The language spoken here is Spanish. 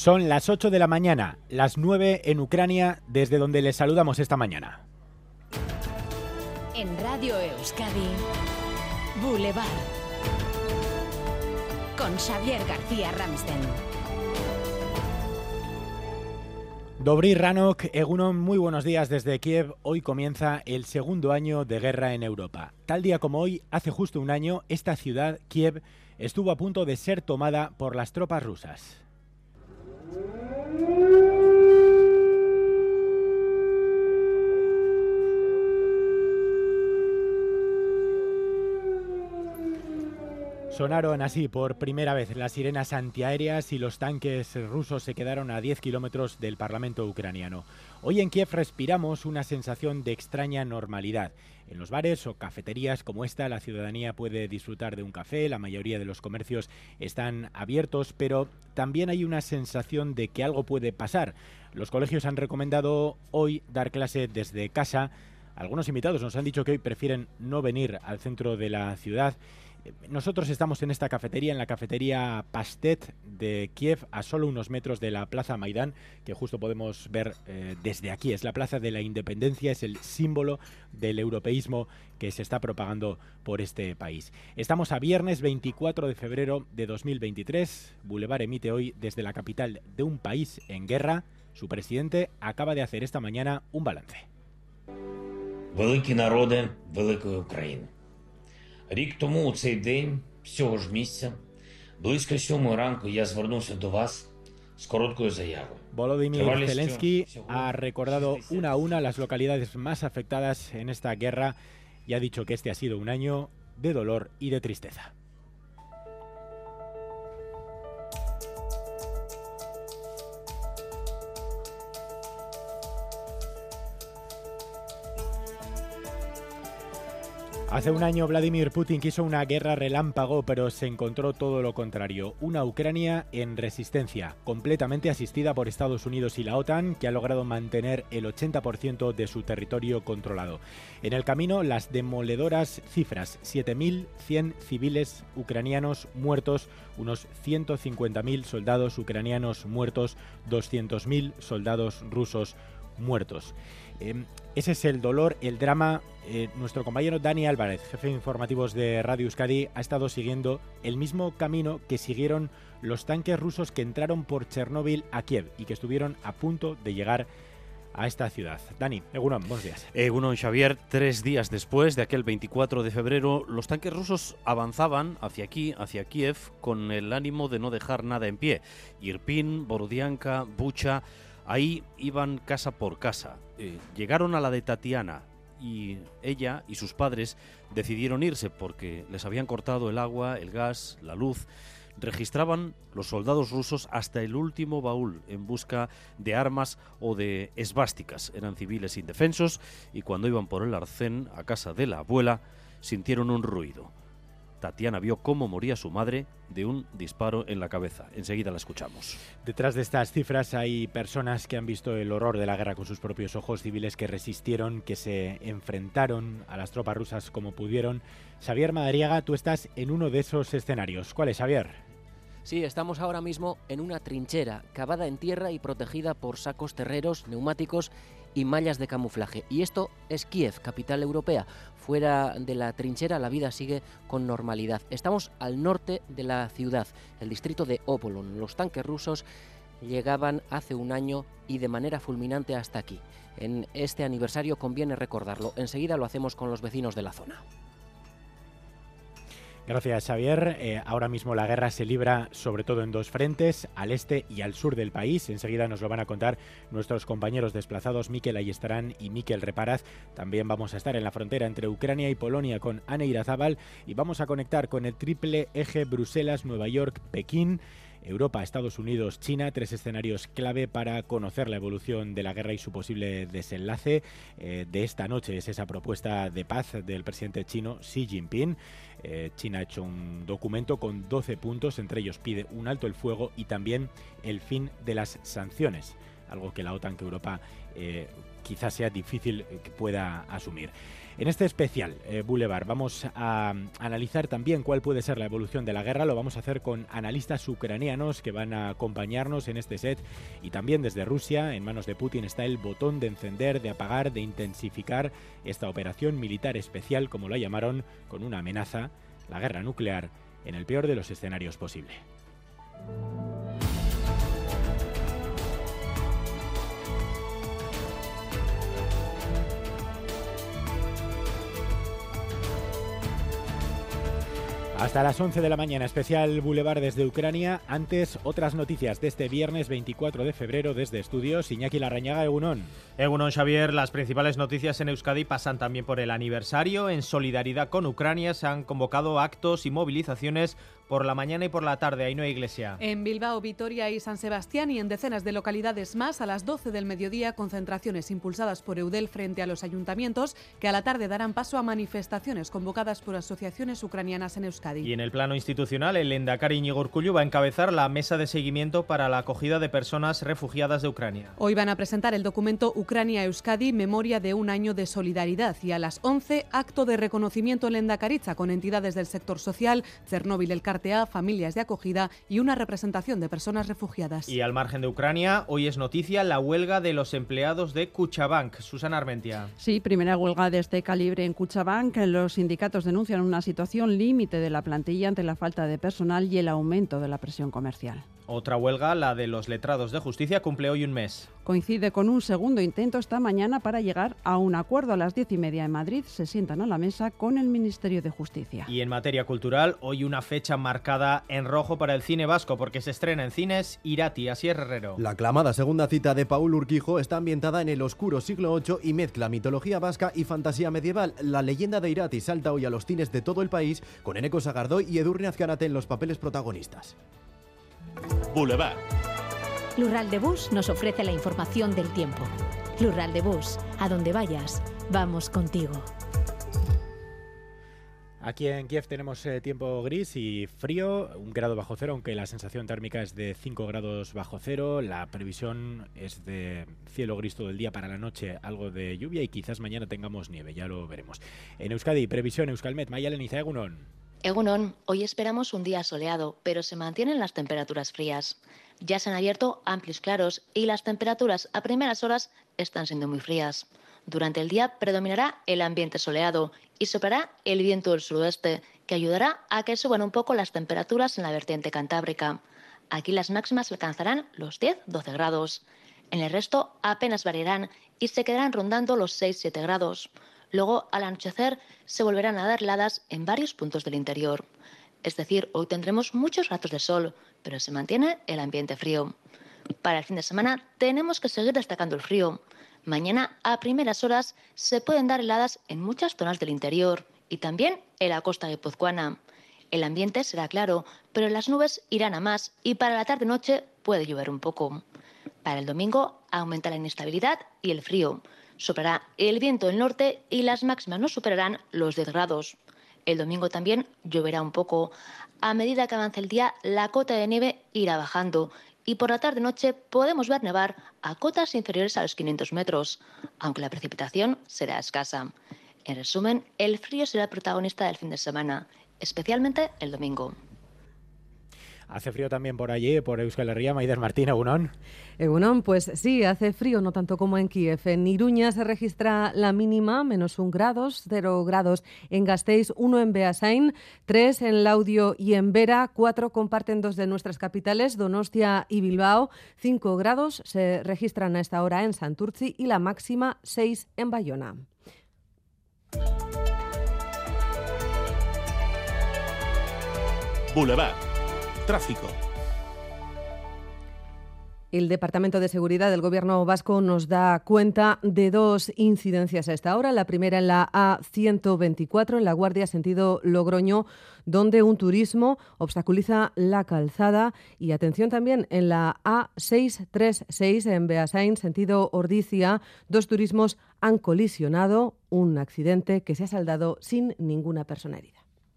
Son las 8 de la mañana, las 9 en Ucrania, desde donde les saludamos esta mañana. En Radio Euskadi, Boulevard. Con Xavier García Ramsten. Dobri Ranok, Egunon, muy buenos días desde Kiev. Hoy comienza el segundo año de guerra en Europa. Tal día como hoy, hace justo un año, esta ciudad, Kiev, estuvo a punto de ser tomada por las tropas rusas. Música Sonaron así por primera vez las sirenas antiaéreas y los tanques rusos se quedaron a 10 kilómetros del Parlamento ucraniano. Hoy en Kiev respiramos una sensación de extraña normalidad. En los bares o cafeterías como esta la ciudadanía puede disfrutar de un café, la mayoría de los comercios están abiertos, pero también hay una sensación de que algo puede pasar. Los colegios han recomendado hoy dar clase desde casa. Algunos invitados nos han dicho que hoy prefieren no venir al centro de la ciudad nosotros estamos en esta cafetería, en la cafetería Pastet de Kiev, a solo unos metros de la Plaza Maidán, que justo podemos ver eh, desde aquí. Es la Plaza de la Independencia, es el símbolo del europeísmo que se está propagando por este país. Estamos a viernes 24 de febrero de 2023. Boulevard emite hoy desde la capital de un país en guerra. Su presidente acaba de hacer esta mañana un balance. Рік тому у цей день, з цього ж місця, близько сьомої ранку я звернувся до вас з короткою заявою. Volodymyr Zelensky ha recordado una a una las localidades más afectadas en esta guerra y ha dicho que este ha sido un año de dolor y de tristeza. Hace un año Vladimir Putin quiso una guerra relámpago, pero se encontró todo lo contrario. Una Ucrania en resistencia, completamente asistida por Estados Unidos y la OTAN, que ha logrado mantener el 80% de su territorio controlado. En el camino, las demoledoras cifras, 7.100 civiles ucranianos muertos, unos 150.000 soldados ucranianos muertos, 200.000 soldados rusos muertos. Em, ese es el dolor, el drama. Eh, nuestro compañero Dani Álvarez, jefe informativos de Radio Euskadi, ha estado siguiendo el mismo camino que siguieron los tanques rusos que entraron por Chernóbil a Kiev y que estuvieron a punto de llegar a esta ciudad. Dani, Egunon, buenos días. Egunon Xavier, tres días después de aquel 24 de febrero, los tanques rusos avanzaban hacia aquí, hacia Kiev, con el ánimo de no dejar nada en pie. Irpin, Borodianka, Bucha Ahí iban casa por casa. Eh, llegaron a la de Tatiana y ella y sus padres decidieron irse porque les habían cortado el agua, el gas, la luz. Registraban los soldados rusos hasta el último baúl en busca de armas o de esvásticas. Eran civiles indefensos y cuando iban por el arcén a casa de la abuela sintieron un ruido. Tatiana vio cómo moría su madre de un disparo en la cabeza. Enseguida la escuchamos. Detrás de estas cifras hay personas que han visto el horror de la guerra con sus propios ojos, civiles que resistieron, que se enfrentaron a las tropas rusas como pudieron. Xavier Madariaga, tú estás en uno de esos escenarios. ¿Cuál es, Xavier? Sí, estamos ahora mismo en una trinchera, cavada en tierra y protegida por sacos terreros, neumáticos y mallas de camuflaje. Y esto es Kiev, capital europea. Fuera de la trinchera la vida sigue con normalidad. Estamos al norte de la ciudad, el distrito de Opolon. Los tanques rusos llegaban hace un año y de manera fulminante hasta aquí. En este aniversario conviene recordarlo. Enseguida lo hacemos con los vecinos de la zona. Gracias, Xavier. Eh, ahora mismo la guerra se libra sobre todo en dos frentes, al este y al sur del país. Enseguida nos lo van a contar nuestros compañeros desplazados, Miquel Ayestarán y Miquel Reparaz. También vamos a estar en la frontera entre Ucrania y Polonia con Anne Irazábal y vamos a conectar con el triple eje Bruselas-Nueva York-Pekín. Europa, Estados Unidos, China, tres escenarios clave para conocer la evolución de la guerra y su posible desenlace. Eh, de esta noche es esa propuesta de paz del presidente chino Xi Jinping. Eh, China ha hecho un documento con 12 puntos, entre ellos pide un alto el fuego y también el fin de las sanciones, algo que la OTAN, que Europa eh, quizás sea difícil que pueda asumir. En este especial eh, Boulevard vamos a analizar también cuál puede ser la evolución de la guerra. Lo vamos a hacer con analistas ucranianos que van a acompañarnos en este set y también desde Rusia. En manos de Putin está el botón de encender, de apagar, de intensificar esta operación militar especial, como la llamaron, con una amenaza, la guerra nuclear, en el peor de los escenarios posible. Hasta las 11 de la mañana, especial Boulevard desde Ucrania. Antes, otras noticias de este viernes 24 de febrero desde estudios. Iñaki Larrañaga, Egunon. Egunon Xavier, las principales noticias en Euskadi pasan también por el aniversario. En solidaridad con Ucrania se han convocado actos y movilizaciones por la mañana y por la tarde. Ahí no hay iglesia. En Bilbao, Vitoria y San Sebastián y en decenas de localidades más, a las 12 del mediodía, concentraciones impulsadas por Eudel frente a los ayuntamientos que a la tarde darán paso a manifestaciones convocadas por asociaciones ucranianas en Euskadi. Y en el plano institucional, el Endacari Urkullu va a encabezar la mesa de seguimiento para la acogida de personas refugiadas de Ucrania. Hoy van a presentar el documento Ucrania-Euskadi, memoria de un año de solidaridad. Y a las 11, acto de reconocimiento en Endacariza con entidades del sector social, Cernóbil, el familias de acogida y una representación de personas refugiadas. Y al margen de Ucrania, hoy es noticia la huelga de los empleados de Cuchabank. Susana Armentia. Sí, primera huelga de este calibre en Cuchabank. Los sindicatos denuncian una situación límite de la plantilla ante la falta de personal y el aumento de la presión comercial. Otra huelga, la de los letrados de justicia, cumple hoy un mes. Coincide con un segundo intento esta mañana para llegar a un acuerdo. A las diez y media en Madrid se sientan a la mesa con el Ministerio de Justicia. Y en materia cultural, hoy una fecha marcada en rojo para el cine vasco, porque se estrena en cines Irati, así es Herrero. La aclamada segunda cita de Paul Urquijo está ambientada en el oscuro siglo VIII y mezcla mitología vasca y fantasía medieval. La leyenda de Irati salta hoy a los cines de todo el país, con Eneco Sagardoy y Edurne Azcanate en los papeles protagonistas. Boulevard. Lural de Bus nos ofrece la información del tiempo. Lural de Bus, a donde vayas, vamos contigo. Aquí en Kiev tenemos eh, tiempo gris y frío, un grado bajo cero, aunque la sensación térmica es de 5 grados bajo cero. La previsión es de cielo gris todo el día para la noche, algo de lluvia y quizás mañana tengamos nieve, ya lo veremos. En Euskadi, previsión Euskalmet, Mayalen Izaegunon. Egunon, hoy esperamos un día soleado, pero se mantienen las temperaturas frías. Ya se han abierto amplios claros y las temperaturas a primeras horas están siendo muy frías. Durante el día predominará el ambiente soleado y soplará el viento del suroeste, que ayudará a que suban un poco las temperaturas en la vertiente cantábrica. Aquí las máximas alcanzarán los 10-12 grados. En el resto apenas variarán y se quedarán rondando los 6-7 grados. Luego, al anochecer, se volverán a dar heladas en varios puntos del interior. Es decir, hoy tendremos muchos ratos de sol, pero se mantiene el ambiente frío. Para el fin de semana tenemos que seguir destacando el frío. Mañana, a primeras horas, se pueden dar heladas en muchas zonas del interior y también en la costa guipuzcoana. El ambiente será claro, pero las nubes irán a más y para la tarde-noche puede llover un poco. Para el domingo aumenta la inestabilidad y el frío. Soplará el viento del norte y las máximas no superarán los 10 grados. El domingo también lloverá un poco. A medida que avance el día, la cota de nieve irá bajando y por la tarde-noche podemos ver nevar a cotas inferiores a los 500 metros, aunque la precipitación será escasa. En resumen, el frío será protagonista del fin de semana, especialmente el domingo. Hace frío también por allí, por Euskal Herria, Maider Martín, Egunon. Egunon, pues sí, hace frío, no tanto como en Kiev. En Iruña se registra la mínima, menos un grados, cero grados en Gasteiz, uno en Beasain, tres en Laudio y en Vera, cuatro comparten dos de nuestras capitales, Donostia y Bilbao, cinco grados se registran a esta hora en Santurci y la máxima seis en Bayona. Boulevard El Departamento de Seguridad del Gobierno vasco nos da cuenta de dos incidencias a esta hora. La primera en la A124, en la Guardia sentido Logroño, donde un turismo obstaculiza la calzada. Y atención también en la A636, en Beasain, sentido Ordicia, dos turismos han colisionado, un accidente que se ha saldado sin ninguna persona herida.